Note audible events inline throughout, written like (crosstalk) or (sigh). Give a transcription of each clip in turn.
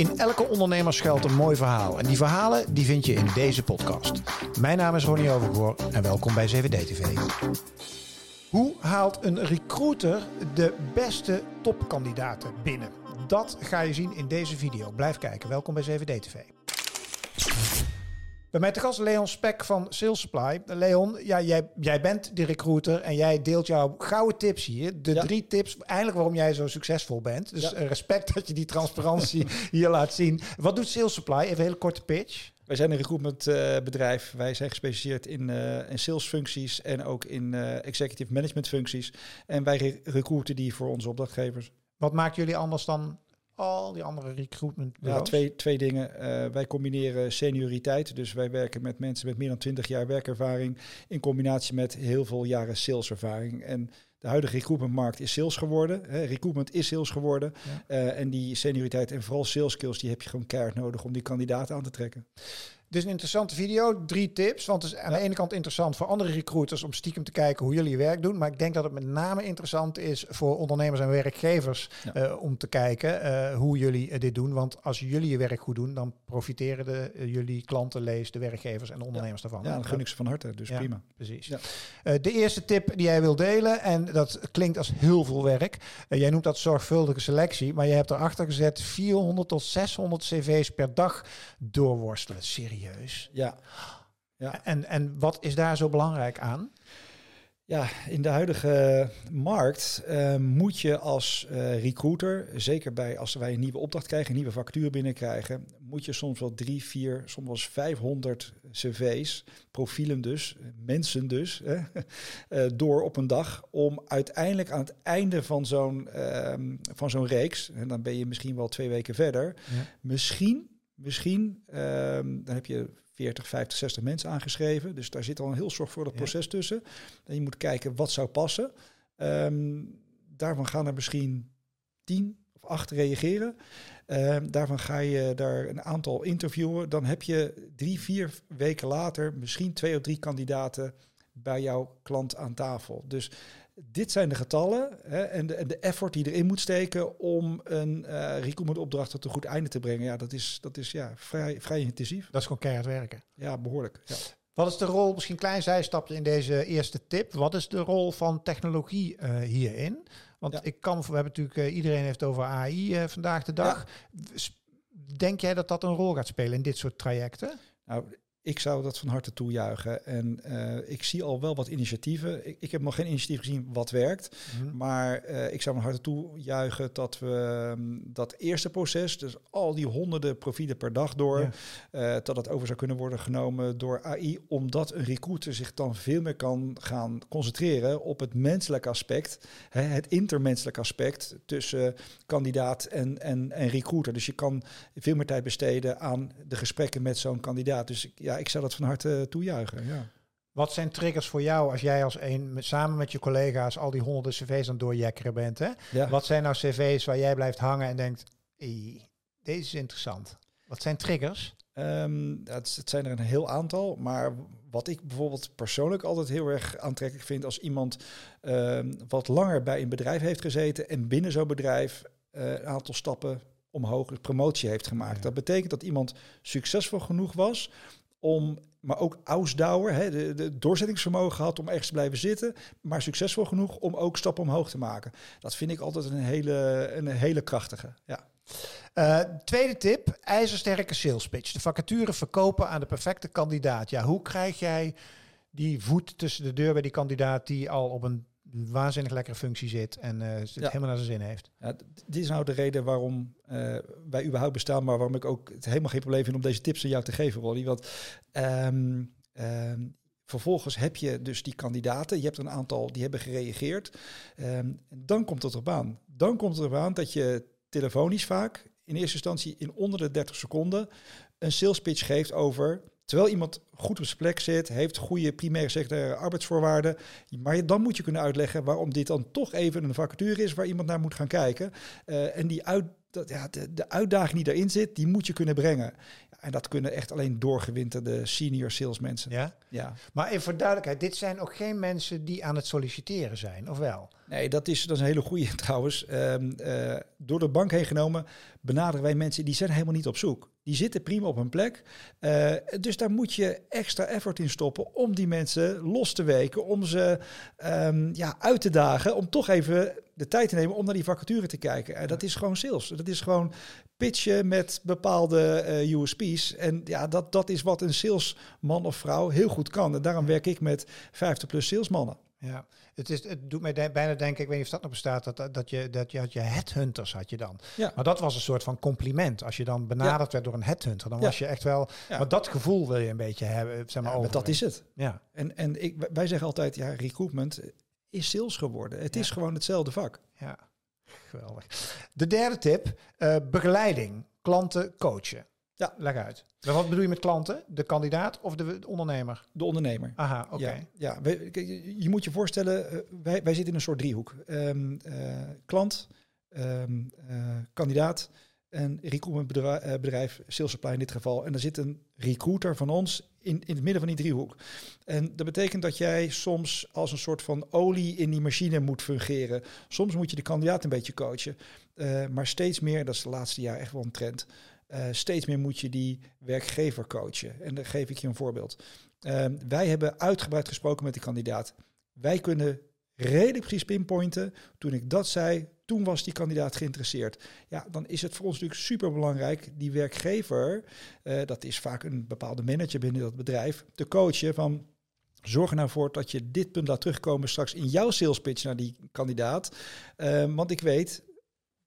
In elke ondernemer schuilt een mooi verhaal. En die verhalen die vind je in deze podcast. Mijn naam is Ronnie Overgoor en welkom bij 7D TV. Hoe haalt een recruiter de beste topkandidaten binnen? Dat ga je zien in deze video. Blijf kijken. Welkom bij 7D TV. Bij mij te gast Leon Spek van Sales Supply. Leon, ja, jij, jij bent de recruiter en jij deelt jouw gouden tips hier. De Ja. drie tips eigenlijk waarom jij zo succesvol bent. Dus Ja. eh, respect dat je die transparantie (laughs) hier laat zien. Wat doet Sales Supply? Even een hele korte pitch. Wij zijn een recruitment eh, bedrijf. Wij zijn gespecialiseerd in, eh in salesfuncties en ook in executive management functies. En wij re- recruiten die voor onze opdrachtgevers. Wat maakt jullie anders dan al die andere recruitment Ja, twee, twee dingen. Eh, wij combineren senioriteit. Dus wij werken met mensen met meer dan 20 jaar werkervaring. In combinatie met heel veel jaren saleservaring. En de huidige recruitmentmarkt is sales geworden. Hè. Recruitment is sales geworden. Ja. Eh, en die senioriteit en vooral sales skills, die heb je gewoon keihard nodig om die kandidaten aan te trekken. Dit is een interessante video. Drie tips. Want het is aan de ene kant interessant voor andere recruiters om stiekem te kijken hoe jullie je werk doen. Maar ik denk dat het met name interessant is voor ondernemers en werkgevers Ja. eh, om te kijken eh, hoe jullie eh, dit doen. Want als jullie je werk goed doen, dan profiteren de, jullie klanten, lees, de werkgevers en de ondernemers daarvan. Ja, dan gun ik ze van harte. Dus prima. Precies. De eerste tip die jij wil delen, en dat klinkt als heel veel werk. Jij noemt dat zorgvuldige selectie, maar je hebt erachter gezet 400 tot 600 cv's per dag doorworstelen. Serieus. Ja. Ja. En, en wat is daar zo belangrijk aan? Ja, in de huidige markt eh, moet je als eh, recruiter, zeker bij als wij een nieuwe opdracht krijgen, een nieuwe factuur binnenkrijgen, moet je soms wel drie, vier, soms wel eens 500 cv's, profielen dus, mensen dus, hè, (laughs) eh, door op een dag om uiteindelijk aan het einde van zo'n ehm, van zo'n reeks, en dan ben je misschien wel twee weken verder, Ja. Misschien, misschien, ehm, dan heb je 40, 50, 60 mensen aangeschreven. Dus daar zit al een heel zorgvuldig Ja. proces tussen. En je moet kijken wat zou passen. Ehm, daarvan gaan er misschien 10 of 8 reageren. Ehm, daarvan ga je daar een aantal interviewen. Dan heb je drie, vier weken later misschien twee of drie kandidaten bij jouw klant aan tafel. Dus dit zijn de getallen hè, en, de, en de effort die erin moet steken om een eh recruitment opdracht tot een goed einde te brengen. Ja, dat is, dat is ja, vrij, vrij intensief. Dat is gewoon keihard werken. Ja, behoorlijk. Ja. Wat is de rol, misschien een klein zijstapje in deze eerste tip. Wat is de rol van technologie eh, hierin? Want Ja. ik kan, we hebben natuurlijk, eh, iedereen heeft over AI eh, vandaag de dag. Denk jij dat dat een rol gaat spelen in dit soort trajecten? Nou, ik zou dat van harte toejuichen. En eh, ik zie al wel wat initiatieven. Ik, ik heb nog geen initiatief gezien wat werkt. Maar eh, ik zou van harte toejuichen dat we ehm, dat eerste proces, dus al die honderden profielen per dag door, Ja. eh, dat dat over zou kunnen worden genomen door AI, omdat een recruiter zich dan veel meer kan gaan concentreren op het menselijke aspect, hè, het intermenselijk aspect tussen kandidaat en, en, en recruiter. Dus je kan veel meer tijd besteden aan de gesprekken met zo'n kandidaat. Dus ja, ik zou dat van harte toejuichen. Ja. Wat zijn triggers voor jou als jij als een, samen met je collega's al die honderden cv's aan het doorjekkeren bent? Hè? Ja. Wat zijn nou cv's waar jij blijft hangen en denkt, "Hey, deze is interessant. Wat zijn triggers? Ehm, het, het zijn er een heel aantal, maar wat ik bijvoorbeeld persoonlijk altijd heel erg aantrekkelijk vind als iemand ehm, wat langer bij een bedrijf heeft gezeten en binnen zo'n bedrijf eh, een aantal stappen omhoog, promotie heeft gemaakt. Ja. Dat betekent dat iemand succesvol genoeg was om, maar ook ausdauer, hè, de, doorzettingsvermogen had om ergens te blijven zitten, maar succesvol genoeg om ook stappen omhoog te maken. Dat vind ik altijd een hele, een hele krachtige. Ja. Eh, tweede tip, ijzersterke sales pitch. De vacature verkopen aan de perfecte kandidaat. Ja, hoe krijg jij die voet tussen de deur bij die kandidaat die al op een waanzinnig lekkere functie zit en eh, het Ja. helemaal naar zijn zin heeft? Ja, dit is nou de reden waarom eh, wij überhaupt bestaan, maar waarom ik ook het helemaal geen probleem vind om deze tips aan jou te geven, Rolly. Want ehm, ehm, vervolgens heb je dus die kandidaten, je hebt een aantal die hebben gereageerd. Ehm, dan komt het erop aan. Dan komt het erop aan dat je telefonisch vaak in eerste instantie in onder de 30 seconden een sales pitch geeft over Terwijl iemand goed op zijn plek zit, heeft goede primaire secundaire arbeidsvoorwaarden. Maar dan moet je kunnen uitleggen waarom dit dan toch even een vacature is waar iemand naar moet gaan kijken. Eh, en die uit, dat, ja, de, de uitdaging die daarin zit, die moet je kunnen brengen. En dat kunnen echt alleen doorgewinterde senior salesmensen. Ja? Ja. Maar even voor duidelijkheid, dit zijn ook geen mensen die aan het solliciteren zijn, of wel? Nee, dat is, dat is een hele goede (laughs) trouwens. Ehm, eh, door de bank heen genomen benaderen wij mensen die zijn helemaal niet op zoek. Die zitten prima op hun plek. Eh, dus daar moet je extra effort in stoppen om die mensen los te weken, om ze ehm, ja, uit te dagen, om toch even de tijd te nemen om naar die vacature te kijken. En dat is gewoon sales. Dat is gewoon pitchen met bepaalde eh, USP's. En ja, dat, dat is wat een salesman of vrouw heel goed kan. En daarom werk ik met 50 plus salesmannen. Ja, het, is, het doet mij de- bijna denken, ik weet niet of dat nog bestaat, dat, dat, je, dat je had je headhunters had je dan. Ja. Maar dat was een soort van compliment. Als je dan benaderd werd door een headhunter, dan Ja. was je echt wel... Maar dat gevoel wil je een beetje hebben, zeg maar, maar dat is het. Ja, En, en ik, wij zeggen altijd, ja, recruitment is sales geworden. Het is gewoon hetzelfde vak. ja, geweldig. De derde tip, eh, begeleiding, klanten coachen. Ja. Leg uit. Maar Wat bedoel je met klanten? De kandidaat of de ondernemer? De ondernemer. Aha, oké. Ja, ja we- kijk, je, moet je voorstellen, eh, wij, wij zitten in een soort driehoek. Ehm, eh, klant, ehm, eh, kandidaat en recruitmentbedrijf, bedrijf, sales supply in dit geval. En er zit een recruiter van ons in, in het midden van die driehoek. En dat betekent dat jij soms als een soort van olie in die machine moet fungeren. Soms moet je de kandidaat een beetje coachen. Maar steeds meer, dat is de laatste jaar echt wel een trend. Eh, steeds meer moet je die werkgever coachen. En daar geef ik je een voorbeeld. Ehm, wij hebben uitgebreid gesproken met de kandidaat. Wij kunnen redelijk precies pinpointen. Toen ik dat zei, toen was die kandidaat geïnteresseerd. Ja, dan is het voor ons natuurlijk super belangrijk, die werkgever, eh, dat is vaak een bepaalde manager binnen dat bedrijf, te coachen van. Zorg er nou voor dat je dit punt laat terugkomen straks in jouw sales pitch naar die kandidaat. Ehm, want ik weet,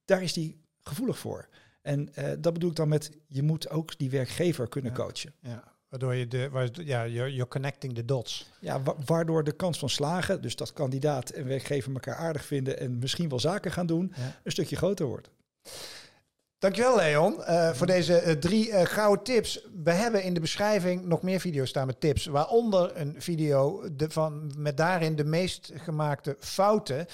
daar is die gevoelig voor. En eh, dat bedoel ik dan met, je moet ook die werkgever kunnen Ja. coachen. Ja, waardoor je de, waar, ja, you're connecting the dots. Ja, wa- waardoor de kans van slagen, dus dat kandidaat en werkgever elkaar aardig vinden en misschien wel zaken gaan doen, Ja. een stukje groter wordt. Dankjewel Leon eh, voor deze eh, drie eh, gouden tips. We hebben in de beschrijving nog meer video's staan met tips. Waaronder een video de, van, met daarin de meest gemaakte fouten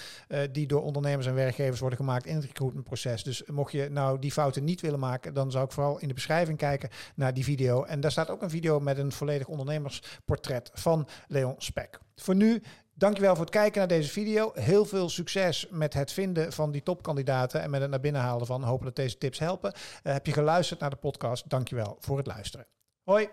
die door ondernemers en werkgevers worden gemaakt in het recruitmentproces. Dus mocht je nou die fouten niet willen maken, dan zou ik vooral in de beschrijving kijken naar die video. En daar staat ook een video met een volledig ondernemersportret van Leon Spek. Voor nu Dankjewel voor het kijken naar deze video. Heel veel succes met het vinden van die topkandidaten en met het naar binnen halen van. Hopen dat deze tips helpen. Eh, heb je geluisterd naar de podcast? Dankjewel voor het luisteren. Hoi!